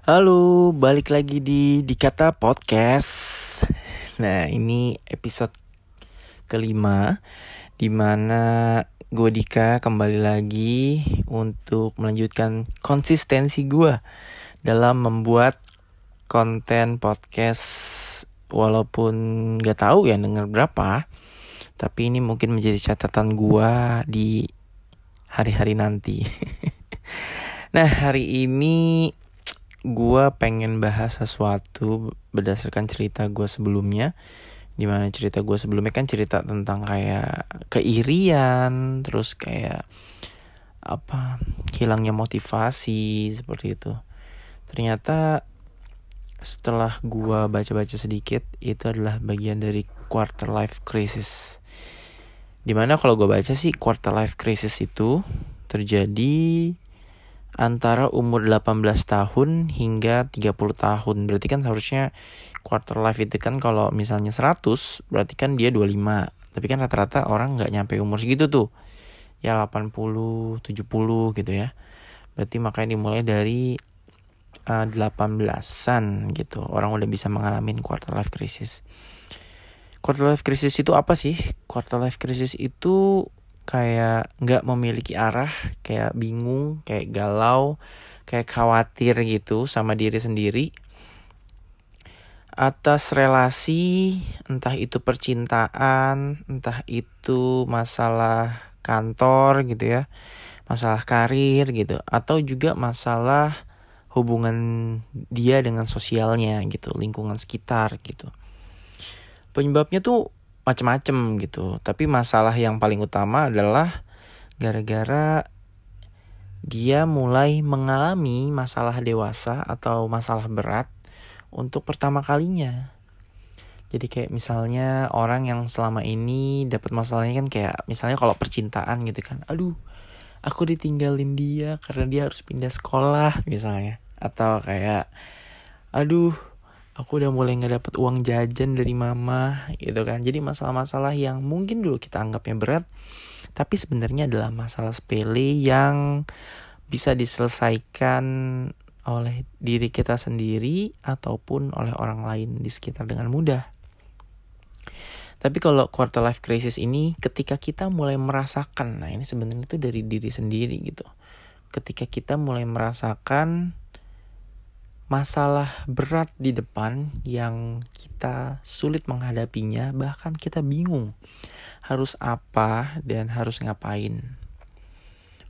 Halo, balik lagi di Dikata Podcast. Nah, ini episode kelima Di mana gue Dika kembali lagi untuk melanjutkan konsistensi gue Dalam membuat konten podcast Walaupun gak tahu ya denger berapa Tapi ini mungkin menjadi catatan gue di hari-hari nanti Nah, hari ini gue pengen bahas sesuatu berdasarkan cerita gue sebelumnya. Di mana cerita gue sebelumnya kan cerita tentang kayak keirian terus kayak apa hilangnya motivasi seperti itu. Ternyata setelah gue baca-baca sedikit itu adalah bagian dari quarter life crisis. Di mana kalau gue baca sih quarter life crisis itu terjadi antara umur 18 tahun hingga 30 tahun. Berarti kan harusnya quarter life itu kan kalau misalnya 100 berarti kan dia 25. Tapi kan rata-rata orang nggak nyampe umur segitu tuh. Ya 80, 70 gitu ya. Berarti makanya dimulai dari uh, 18-an gitu. Orang udah bisa mengalami quarter life crisis. Quarter life crisis itu apa sih? Quarter life crisis itu kayak nggak memiliki arah, kayak bingung, kayak galau, kayak khawatir gitu sama diri sendiri atas relasi, entah itu percintaan, entah itu masalah kantor gitu ya, masalah karir gitu, atau juga masalah hubungan dia dengan sosialnya gitu, lingkungan sekitar gitu. Penyebabnya tuh macem-macem gitu. Tapi masalah yang paling utama adalah gara-gara dia mulai mengalami masalah dewasa atau masalah berat untuk pertama kalinya. Jadi kayak misalnya orang yang selama ini dapat masalahnya kan kayak misalnya kalau percintaan gitu kan aduh aku ditinggalin dia karena dia harus pindah sekolah misalnya. Atau kayak aduh aku udah mulai nggak dapet uang jajan dari mama gitu kan jadi masalah-masalah yang mungkin dulu kita anggapnya berat tapi sebenarnya adalah masalah sepele yang bisa diselesaikan oleh diri kita sendiri ataupun oleh orang lain di sekitar dengan mudah. Tapi kalau quarter life crisis ini ketika kita mulai merasakan, nah ini sebenarnya itu dari diri sendiri gitu. Ketika kita mulai merasakan masalah berat di depan yang kita sulit menghadapinya, bahkan kita bingung harus apa dan harus ngapain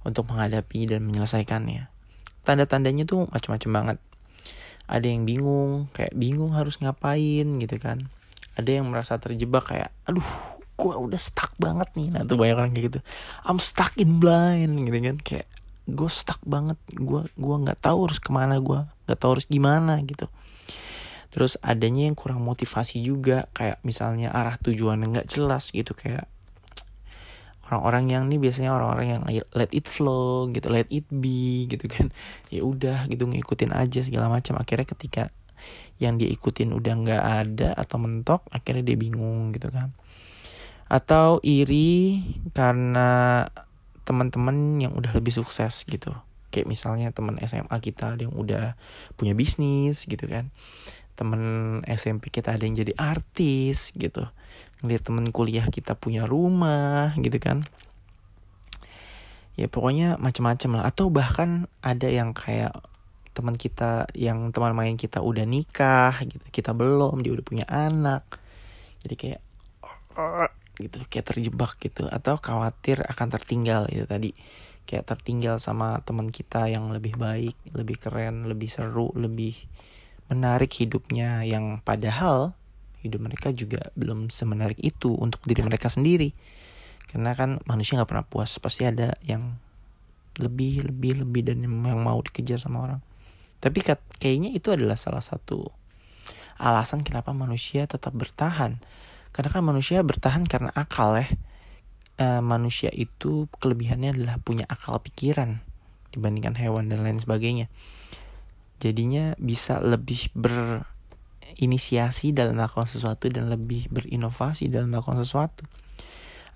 untuk menghadapi dan menyelesaikannya. Tanda-tandanya tuh macam-macam banget. Ada yang bingung, kayak bingung harus ngapain gitu kan. Ada yang merasa terjebak kayak, aduh, gue udah stuck banget nih. Nah tuh banyak orang kayak gitu. I'm stuck in blind gitu kan. Kayak gue stuck banget. Gue gua nggak tahu harus ke mana gue gak tahu harus gimana gitu. Terus adanya yang kurang motivasi juga kayak misalnya arah tujuan nggak jelas gitu kayak orang-orang yang nih biasanya orang-orang yang let it flow gitu let it be gitu kan. Ya udah gitu ngikutin aja segala macam. Akhirnya ketika yang dia ikutin udah nggak ada atau mentok akhirnya dia bingung gitu kan. Atau iri karena teman-teman yang udah lebih sukses gitu. Kayak misalnya teman SMA kita ada yang udah punya bisnis gitu kan. Temen SMP kita ada yang jadi artis gitu. Ngeliat temen kuliah kita punya rumah gitu kan. Ya pokoknya macam-macam lah. Atau bahkan ada yang kayak teman kita yang teman main kita udah nikah gitu. Kita belum dia udah punya anak. Jadi kayak gitu kayak terjebak gitu atau khawatir akan tertinggal itu tadi kayak tertinggal sama teman kita yang lebih baik, lebih keren, lebih seru, lebih menarik hidupnya yang padahal hidup mereka juga belum semenarik itu untuk diri mereka sendiri. Karena kan manusia nggak pernah puas, pasti ada yang lebih, lebih, lebih dan yang mau dikejar sama orang. Tapi kayaknya itu adalah salah satu alasan kenapa manusia tetap bertahan. Karena kan manusia bertahan karena akal ya uh, manusia itu kelebihannya adalah punya akal pikiran dibandingkan hewan dan lain sebagainya. Jadinya bisa lebih berinisiasi dalam melakukan sesuatu dan lebih berinovasi dalam melakukan sesuatu.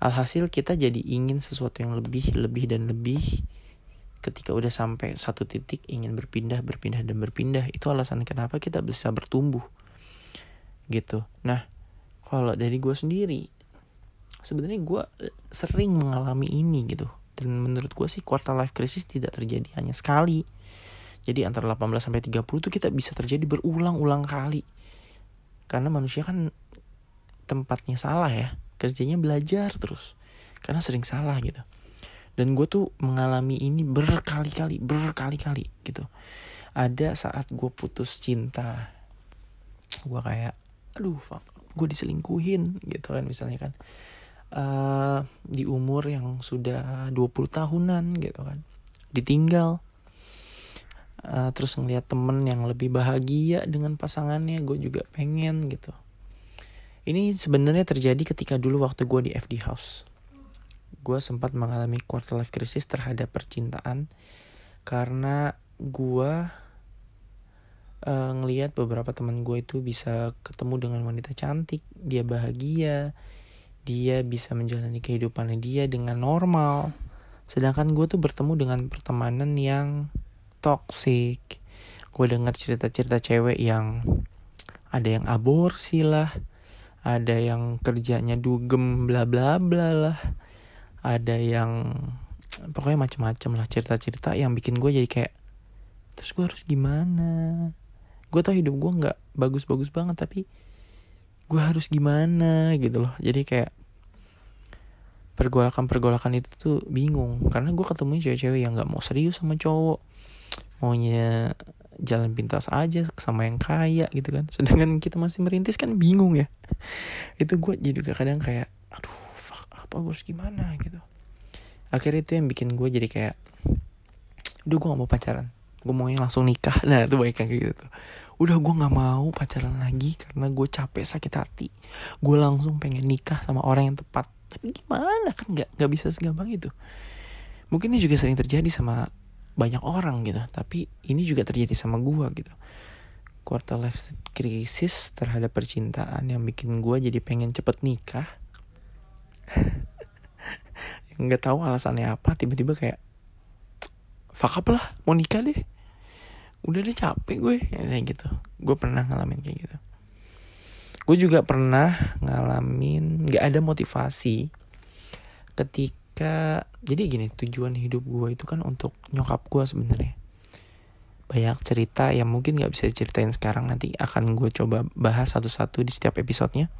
Alhasil kita jadi ingin sesuatu yang lebih, lebih dan lebih ketika udah sampai satu titik ingin berpindah berpindah dan berpindah itu alasan kenapa kita bisa bertumbuh gitu nah kalau dari gue sendiri sebenarnya gue sering mengalami ini gitu. Dan menurut gue sih quarter life crisis tidak terjadi hanya sekali. Jadi antara 18 sampai 30 tuh kita bisa terjadi berulang-ulang kali. Karena manusia kan tempatnya salah ya. Kerjanya belajar terus. Karena sering salah gitu. Dan gue tuh mengalami ini berkali-kali berkali-kali gitu. Ada saat gue putus cinta. Gue kayak aduh fuck gue diselingkuhin gitu kan misalnya kan. Uh, di umur yang sudah 20 tahunan gitu kan. Ditinggal. Uh, terus ngeliat temen yang lebih bahagia dengan pasangannya gue juga pengen gitu. Ini sebenarnya terjadi ketika dulu waktu gue di FD House. Gue sempat mengalami quarter life crisis terhadap percintaan karena gue uh, ngelihat beberapa teman gue itu bisa ketemu dengan wanita cantik, dia bahagia, dia bisa menjalani kehidupannya dia dengan normal. Sedangkan gue tuh bertemu dengan pertemanan yang toxic. Gue dengar cerita-cerita cewek yang ada yang aborsi lah, ada yang kerjanya dugem bla bla bla lah, ada yang pokoknya macam-macam lah cerita-cerita yang bikin gue jadi kayak terus gue harus gimana gue tau hidup gue nggak bagus-bagus banget tapi gue harus gimana gitu loh. Jadi kayak pergolakan-pergolakan itu tuh bingung. Karena gue ketemu cewek-cewek yang nggak mau serius sama cowok. Maunya jalan pintas aja sama yang kaya gitu kan. Sedangkan kita masih merintis kan bingung ya. Itu gue jadi kadang kayak aduh fuck apa gue harus gimana? gitu. Akhirnya itu yang bikin gue jadi kayak udah gue gak mau pacaran gue maunya langsung nikah. Nah itu baik kayak gitu tuh. Udah gue nggak mau pacaran lagi karena gue capek sakit hati. Gue langsung pengen nikah sama orang yang tepat. Tapi gimana? Kan nggak nggak bisa segampang itu. Mungkin ini juga sering terjadi sama banyak orang gitu. Tapi ini juga terjadi sama gue gitu. Quarter life crisis terhadap percintaan yang bikin gue jadi pengen cepet nikah. Nggak tahu alasannya apa tiba-tiba kayak fuck lah mau nikah deh udah deh capek gue. Ya, kayak gitu. Gue pernah ngalamin kayak gitu. Gue juga pernah ngalamin nggak ada motivasi ketika jadi gini tujuan hidup gue itu kan untuk nyokap gue sebenarnya. Banyak cerita yang mungkin nggak bisa ceritain sekarang nanti akan gue coba bahas satu-satu di setiap episodenya.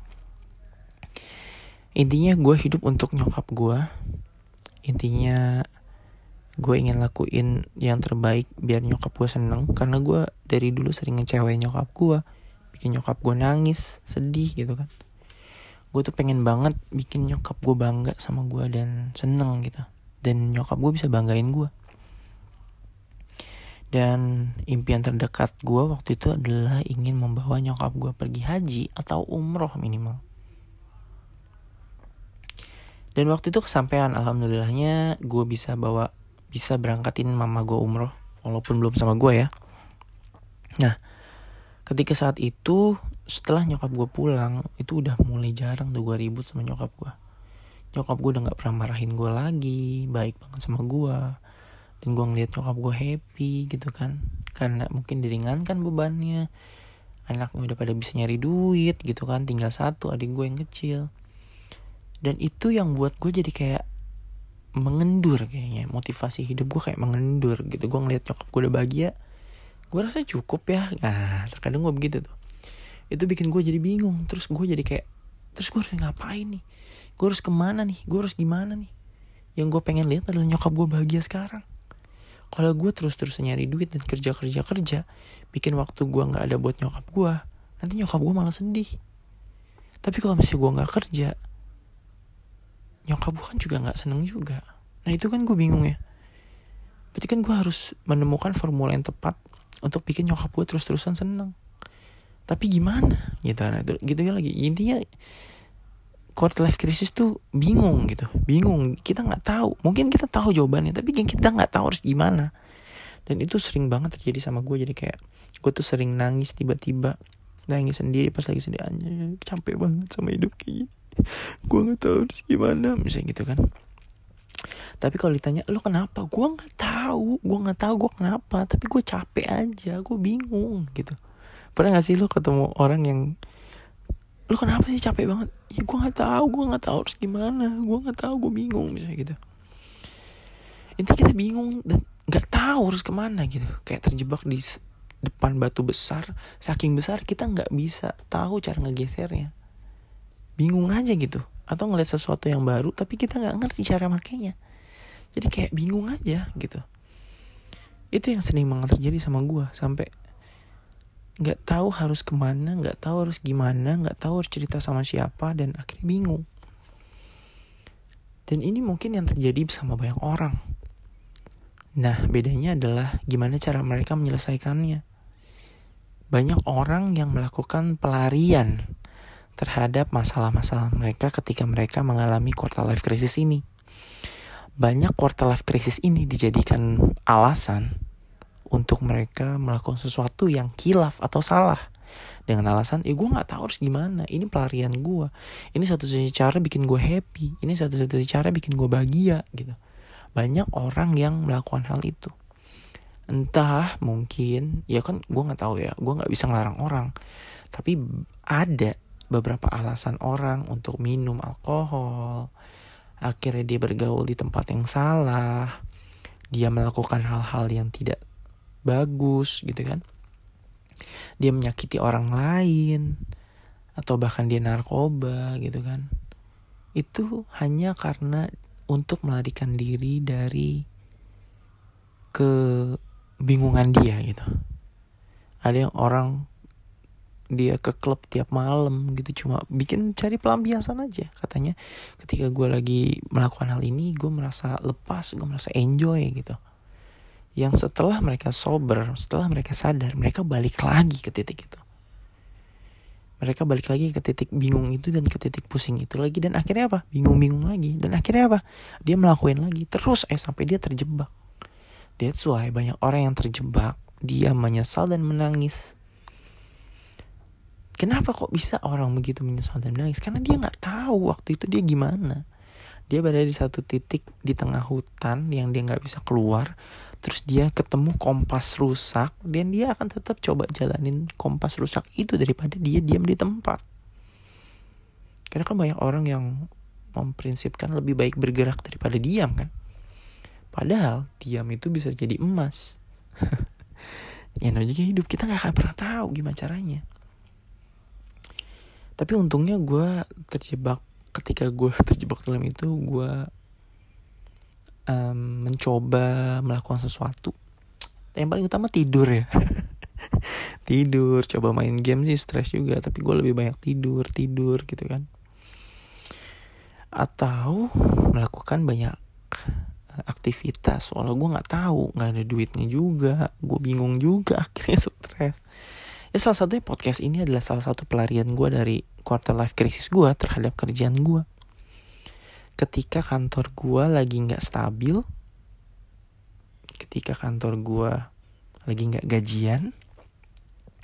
Intinya gue hidup untuk nyokap gue. Intinya gue ingin lakuin yang terbaik biar nyokap gue seneng. Karena gue dari dulu sering ngecewain nyokap gue bikin nyokap gue nangis sedih gitu kan. Gue tuh pengen banget bikin nyokap gue bangga sama gue dan seneng gitu. Dan nyokap gue bisa banggain gue dan impian terdekat gue waktu itu adalah ingin membawa nyokap gue pergi haji atau umroh minimal. Dan waktu itu kesampaian alhamdulillahnya gue bisa bawa bisa berangkatin mama gue umroh walaupun belum sama gue ya. Nah ketika saat itu setelah nyokap gue pulang itu udah mulai jarang tuh gue ribut sama nyokap gue nyokap gue udah nggak pernah marahin gue lagi baik banget sama gue dan gue ngeliat nyokap gue happy gitu kan. Karena mungkin diringankan bebannya. Anaknya udah pada bisa nyari duit gitu kan tinggal satu adik gue yang kecil. Dan itu yang buat gue jadi kayak mengendur kayaknya. Motivasi hidup gue kayak mengendur gitu. Gue ngeliat nyokap gue udah bahagia gue rasa cukup ya. Nah terkadang gue begitu tuh. Itu bikin gue jadi bingung. Terus gue jadi kayak terus gue harus ngapain nih? Gue harus ke mana nih? Gue harus gimana nih? Yang gue pengen lihat adalah nyokap gue bahagia sekarang. Kalau gue terus terus nyari duit dan kerja kerja kerja bikin waktu gue nggak ada buat nyokap gue nanti nyokap gue malah sedih. Tapi kalau misalnya gue nggak kerja nyokap gue kan juga nggak seneng juga. Nah itu kan gue bingung ya. Berarti kan gue harus menemukan formula yang tepat untuk bikin nyokap gue terus-terusan seneng. Tapi gimana? Gitu nah, itu gitu ya lagi. Intinya quarter life crisis tuh bingung gitu. Bingung. Kita nggak tahu. Mungkin kita tahu jawabannya tapi kita nggak tahu harus gimana. Dan itu sering banget terjadi sama gue jadi kayak gue tuh sering nangis tiba-tiba. Nangis sendiri pas lagi sedih aja capek banget sama hidup kayak gini gue nggak tahu harus gimana misalnya gitu kan. Tapi kalau ditanya lo kenapa? Gue nggak tahu gue nggak tahu gue kenapa tapi gue capek aja gue bingung gitu. Pernah gak sih lo ketemu orang yang lo kenapa sih capek banget? Ya gue nggak tahu gue nggak tahu harus gimana gue nggak tahu gue bingung misalnya gitu. Intinya kita bingung dan nggak tahu harus ke mana gitu. Kayak terjebak di depan batu besar saking besar kita nggak bisa tahu cara ngegesernya bingung aja gitu. Atau ngeliat sesuatu yang baru tapi kita nggak ngerti cara makainya. Jadi kayak bingung aja gitu. Itu yang sering banget terjadi sama gue sampai nggak tahu harus ke mana nggak tahu harus gimana nggak tahu harus cerita sama siapa dan akhirnya bingung. Dan ini mungkin yang terjadi sama banyak orang. Nah bedanya adalah gimana cara mereka menyelesaikannya. Banyak orang yang melakukan pelarian terhadap masalah-masalah mereka ketika mereka mengalami quarter life crisis ini. Banyak quarter life crisis ini dijadikan alasan untuk mereka melakukan sesuatu yang kilaf atau salah. Dengan alasan ya gue nggak tahu harus gimana. Ini pelarian gue ini satu-satunya cara bikin gue happy. Ini satu-satunya cara bikin gue bahagia gitu. Banyak orang yang melakukan hal itu. Entah mungkin ya kan gue nggak tahu ya. Gue nggak bisa ngelarang orang. Tapi ada beberapa alasan orang untuk minum alkohol. Akhirnya dia bergaul di tempat yang salah. Dia melakukan hal-hal yang tidak bagus gitu kan. Dia menyakiti orang lain atau bahkan dia narkoba gitu kan. Itu hanya karena untuk melarikan diri dari kebingungan dia gitu. Ada yang orang dia ke klub tiap malam gitu. Cuma bikin cari pelampiasan aja katanya. Ketika gue lagi melakukan hal ini gue merasa lepas gue merasa enjoy gitu. Yang setelah mereka sober setelah mereka sadar mereka balik lagi ke titik itu. Mereka balik lagi ke titik bingung itu dan ke titik pusing itu lagi. Dan akhirnya apa? Bingung-bingung lagi. Dan akhirnya apa? Dia melakukan lagi. Terus eh sampai dia terjebak. That's why banyak orang yang terjebak. Dia menyesal dan menangis Kenapa kok bisa orang begitu menyesal dan menangis? Karena dia nggak tahu waktu itu dia gimana. Dia berada di satu titik di tengah hutan yang dia nggak bisa keluar. Terus dia ketemu kompas rusak dan dia akan tetap coba jalanin kompas rusak itu daripada dia diam di tempat. Karena kan banyak orang yang memprinsipkan lebih baik bergerak daripada diam kan. Padahal diam itu bisa jadi emas. ya namanya hidup kita nggak akan pernah tahu gimana caranya tapi untungnya gue terjebak ketika gue terjebak dalam itu gue um, mencoba melakukan sesuatu. Yang paling utama tidur ya. Tidur coba main game sih stres juga tapi gue lebih banyak tidur tidur gitu kan. Atau melakukan banyak aktivitas walau gue nggak tahu nggak ada duitnya juga gue bingung juga akhirnya stres ya salah satunya podcast ini adalah salah satu pelarian gue dari quarter life crisis gue terhadap kerjaan gue ketika kantor gue lagi nggak stabil ketika kantor gue lagi nggak gajian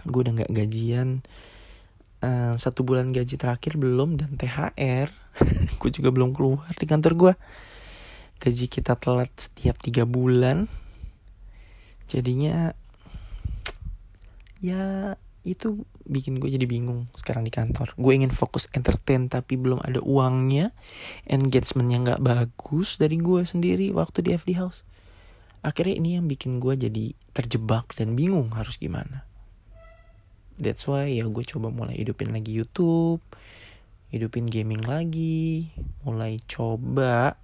gue udah nggak gajian uh, satu bulan gaji terakhir belum dan thr gue juga belum keluar di kantor gue gaji kita telat setiap tiga bulan. Jadinya ya itu bikin gue jadi bingung sekarang di kantor. Gue ingin fokus entertain tapi belum ada uangnya. Engagementnya nggak bagus dari gue sendiri waktu di FD House. Akhirnya ini yang bikin gue jadi terjebak dan bingung harus gimana. That's why ya gue coba mulai hidupin lagi YouTube hidupin gaming lagi mulai coba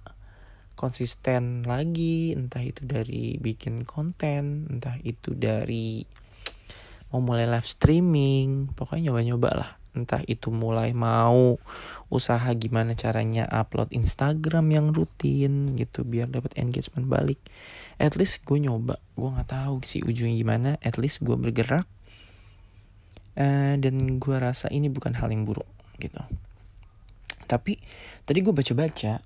konsisten lagi. Entah itu dari bikin konten entah itu dari mau mulai live streaming pokoknya nyoba-nyoba lah. Entah itu mulai mau usaha gimana caranya upload Instagram yang rutin gitu biar dapat engagement balik. At least gue nyoba gue nggak tahu sih ujungnya gimana. At least gue bergerak uh, dan gue rasa ini bukan hal yang buruk gitu. Tapi tadi gue baca-baca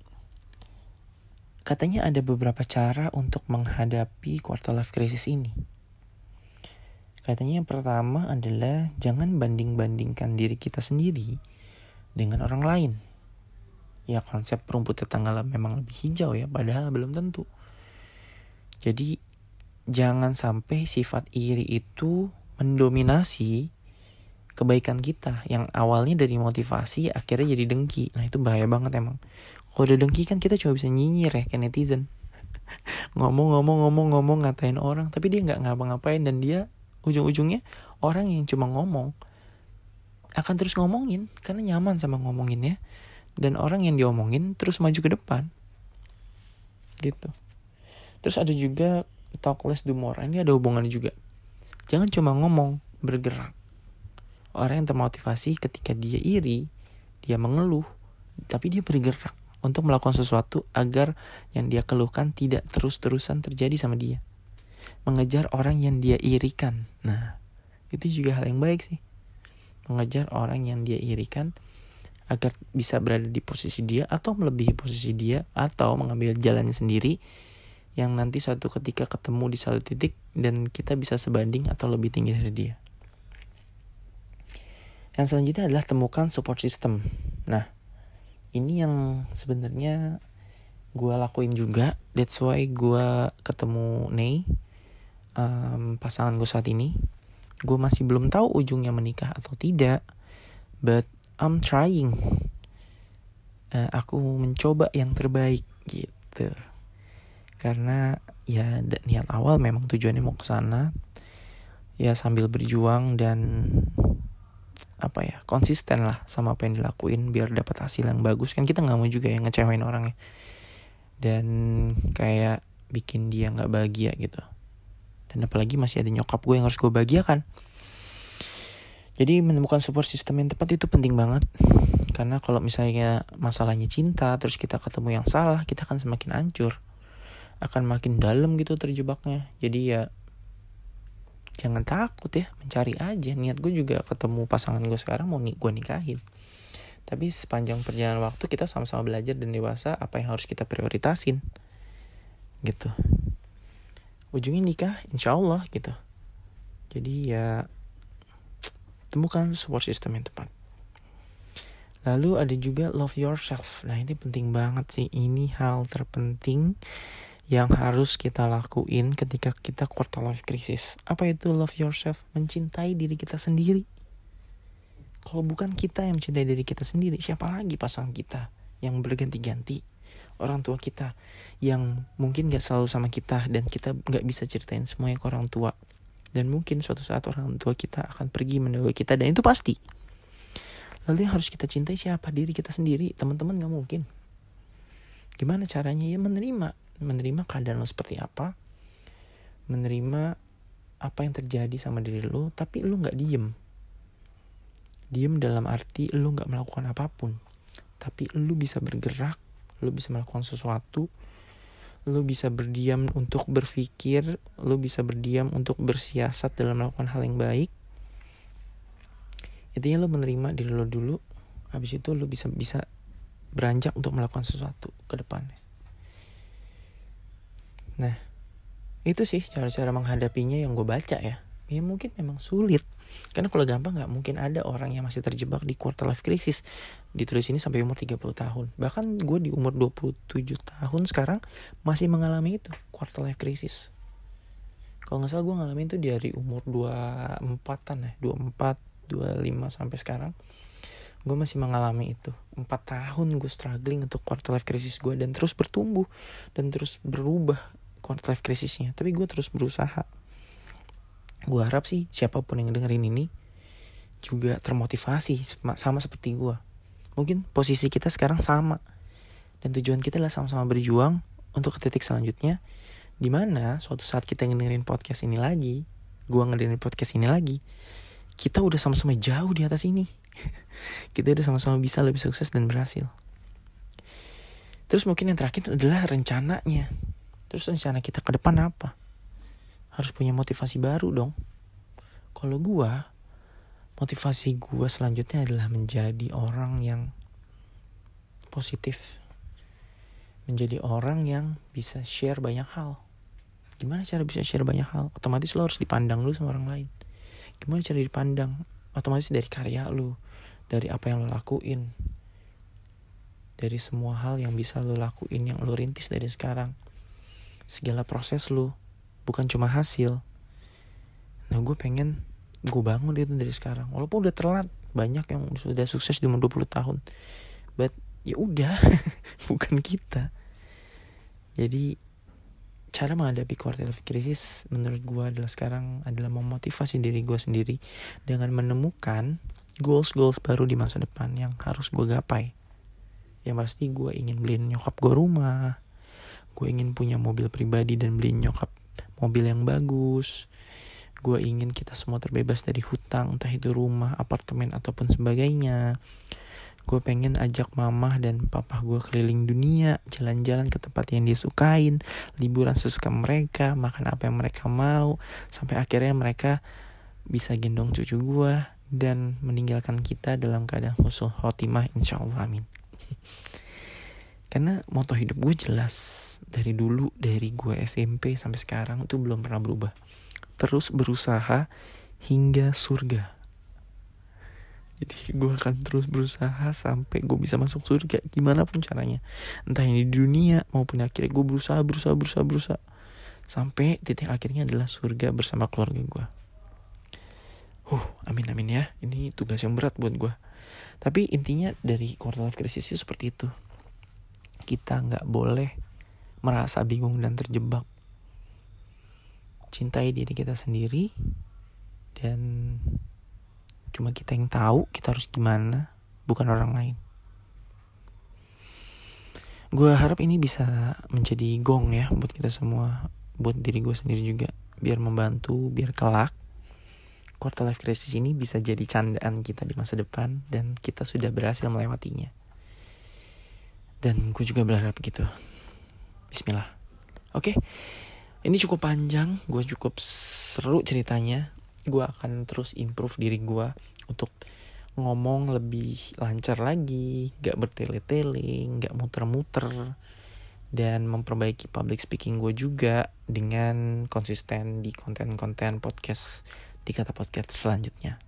katanya ada beberapa cara untuk menghadapi quarter life crisis ini Katanya yang pertama adalah jangan banding-bandingkan diri kita sendiri dengan orang lain. ya konsep rumput tetangga memang lebih hijau ya padahal belum tentu. Jadi jangan sampai sifat iri itu mendominasi kebaikan kita yang awalnya dari motivasi akhirnya jadi dengki. Nah itu bahaya banget emang. Kalau udah dengki kan kita cuma bisa nyinyir ya kayak netizen. Ngomong-ngomong-ngomong-ngomong ngatain orang tapi dia nggak ngapa-ngapain dan dia ujung-ujungnya orang yang cuma ngomong akan terus ngomongin karena nyaman sama ngomonginnya. Dan orang yang diomongin terus maju ke depan. Gitu. Terus ada juga talk less do more ini ada hubungannya juga. Jangan cuma ngomong bergerak. Orang yang termotivasi ketika dia iri dia mengeluh tapi dia bergerak untuk melakukan sesuatu agar yang dia keluhkan tidak terus-terusan terjadi sama dia. Mengejar orang yang dia irikan. Nah, itu juga hal yang baik sih. Mengejar orang yang dia irikan agar bisa berada di posisi dia atau melebihi posisi dia atau mengambil jalannya sendiri yang nanti suatu ketika ketemu di satu titik dan kita bisa sebanding atau lebih tinggi dari dia. Yang selanjutnya adalah temukan support system. Nah, ini yang sebenarnya gue lakuin juga that's why gue ketemu Ney um, pasangan gue saat ini gue masih belum tahu ujungnya menikah atau tidak but I'm trying. Uh, aku mencoba yang terbaik gitu. Karena ya niat awal memang tujuannya mau ke sana. Ya sambil berjuang dan apa ya konsisten lah sama apa yang dilakuin biar dapat hasil yang bagus. Kan kita nggak mau juga yang ngecewain orang ya dan kayak bikin dia nggak bahagia gitu dan apalagi masih ada nyokap gue yang harus gue bahagiakan. Jadi menemukan support system yang tepat itu penting banget. Karena kalau misalnya masalahnya cinta terus kita ketemu yang salah kita akan semakin hancur. Akan makin dalam gitu terjebaknya. Jadi ya jangan takut ya mencari aja. Niat gue juga ketemu pasangan gue sekarang mau gue nikahin. Tapi sepanjang perjalanan waktu kita sama-sama belajar dan dewasa apa yang harus kita prioritasin. Gitu ujungnya nikah insya Allah gitu jadi ya temukan support system yang tepat lalu ada juga love yourself nah ini penting banget sih ini hal terpenting yang harus kita lakuin ketika kita quarter life crisis. Apa itu love yourself? Mencintai diri kita sendiri. Kalau bukan kita yang mencintai diri kita sendiri, siapa lagi pasangan kita yang berganti-ganti? Orang tua kita yang mungkin gak selalu sama kita dan kita gak bisa ceritain semuanya ke orang tua. Dan mungkin suatu saat orang tua kita akan pergi mendahului kita dan itu pasti. Lalu yang harus kita cintai siapa? Diri kita sendiri. Teman-teman gak mungkin. Gimana caranya? Ya menerima menerima keadaan lo seperti apa menerima apa yang terjadi sama diri lo tapi lo nggak diem diem dalam arti lo nggak melakukan apa pun tapi lo bisa bergerak lo bisa melakukan sesuatu. Lo bisa berdiam untuk berpikir. Lo bisa berdiam untuk bersiasat dalam melakukan hal yang baik. Intinya lo menerima diri lo dulu. Habis itu lo bisa bisa beranjak untuk melakukan sesuatu ke depannya. Nah, itu sih cara-cara menghadapinya yang gue baca ya. Ya mungkin memang sulit. Karena kalau gampang nggak mungkin ada orang yang masih terjebak di quarter life crisis. Ditulis ini sampai umur 30 tahun. Bahkan gue di umur 27 tahun sekarang masih mengalami itu, quarter life crisis. Kalau nggak salah gue ngalamin itu dari umur 24-an ya, 24, 25 sampai sekarang. Gue masih mengalami itu. 4 tahun gue struggling untuk quarter life crisis gue dan terus bertumbuh dan terus berubah quarter life crisisnya tapi gue terus berusaha gue harap sih siapa pun yang dengerin ini juga termotivasi sama seperti gue mungkin posisi kita sekarang sama. Dan tujuan kita adalah sama-sama berjuang untuk ke titik selanjutnya. Di mana suatu saat kita dengerin podcast ini lagi gue ngedengerin podcast ini lagi kita udah sama-sama jauh di atas ini. Kita udah sama-sama bisa lebih sukses dan berhasil. Terus mungkin yang terakhir adalah rencananya. Terus rencana kita ke depan apa? Harus punya motivasi baru dong. Kalau gua, motivasi gua selanjutnya adalah menjadi orang yang positif. Menjadi orang yang bisa share banyak hal. Gimana cara bisa share banyak hal? Otomatis lo harus dipandang dulu sama orang lain. Gimana cara dipandang? Otomatis dari karya lo, dari apa yang lo lakuin, dari semua hal yang bisa lo lakuin yang lo rintis dari sekarang segala proses lo bukan cuma hasil. Nah gue pengen gue bangun itu dari sekarang. Walaupun udah telat banyak yang sudah sukses di umur 20 tahun. But ya udah bukan kita. Jadi cara menghadapi quarter life crisis menurut gue adalah sekarang adalah memotivasi diri gue sendiri dengan menemukan goals goals baru di masa depan yang harus gue gapai. Yang pasti gue ingin beliin nyokap gue rumah. Gue ingin punya mobil pribadi dan beliin nyokap mobil yang bagus. Gue ingin kita semua terbebas dari hutang entah itu rumah apartemen ataupun sebagainya. Gue pengen ajak mama dan papa gue keliling dunia jalan-jalan ke tempat yang dia sukain liburan sesuka mereka makan apa yang mereka mau sampai akhirnya mereka bisa gendong cucu gue dan meninggalkan kita dalam keadaan husnul khotimah insya Allah amin. Karena moto hidup gue jelas dari dulu dari gue SMP sampai sekarang itu belum pernah berubah. Terus berusaha hingga surga. Jadi gue akan terus berusaha sampai gue bisa masuk surga. Gimana pun caranya. Entah ini di dunia maupun akhirnya gue berusaha berusaha berusaha berusaha. Sampai titik akhirnya adalah surga bersama keluarga gue uh amin amin ya. Ini tugas yang berat buat gue tapi intinya dari quarter life itu seperti itu. Kita nggak boleh merasa bingung dan terjebak cintai diri kita sendiri dan Cuma kita yang tahu kita harus gimana, bukan orang lain. Gue harap ini bisa menjadi gong ya buat kita semua, buat diri gue sendiri juga, biar membantu, biar kelak quarter life crisis ini bisa jadi candaan kita di masa depan dan kita sudah berhasil melewatinya. Dan gue juga berharap gitu. Bismillah. Oke. Ini cukup panjang, gue cukup seru ceritanya gue akan terus improve diri gue untuk ngomong lebih lancar lagi, gak bertele-tele, gak muter-muter, dan memperbaiki public speaking gue juga dengan konsisten di konten-konten podcast di kata podcast selanjutnya.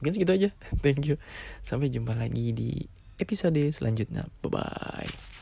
Mungkin segitu aja. Thank you. Sampai jumpa lagi di episode selanjutnya. Bye bye.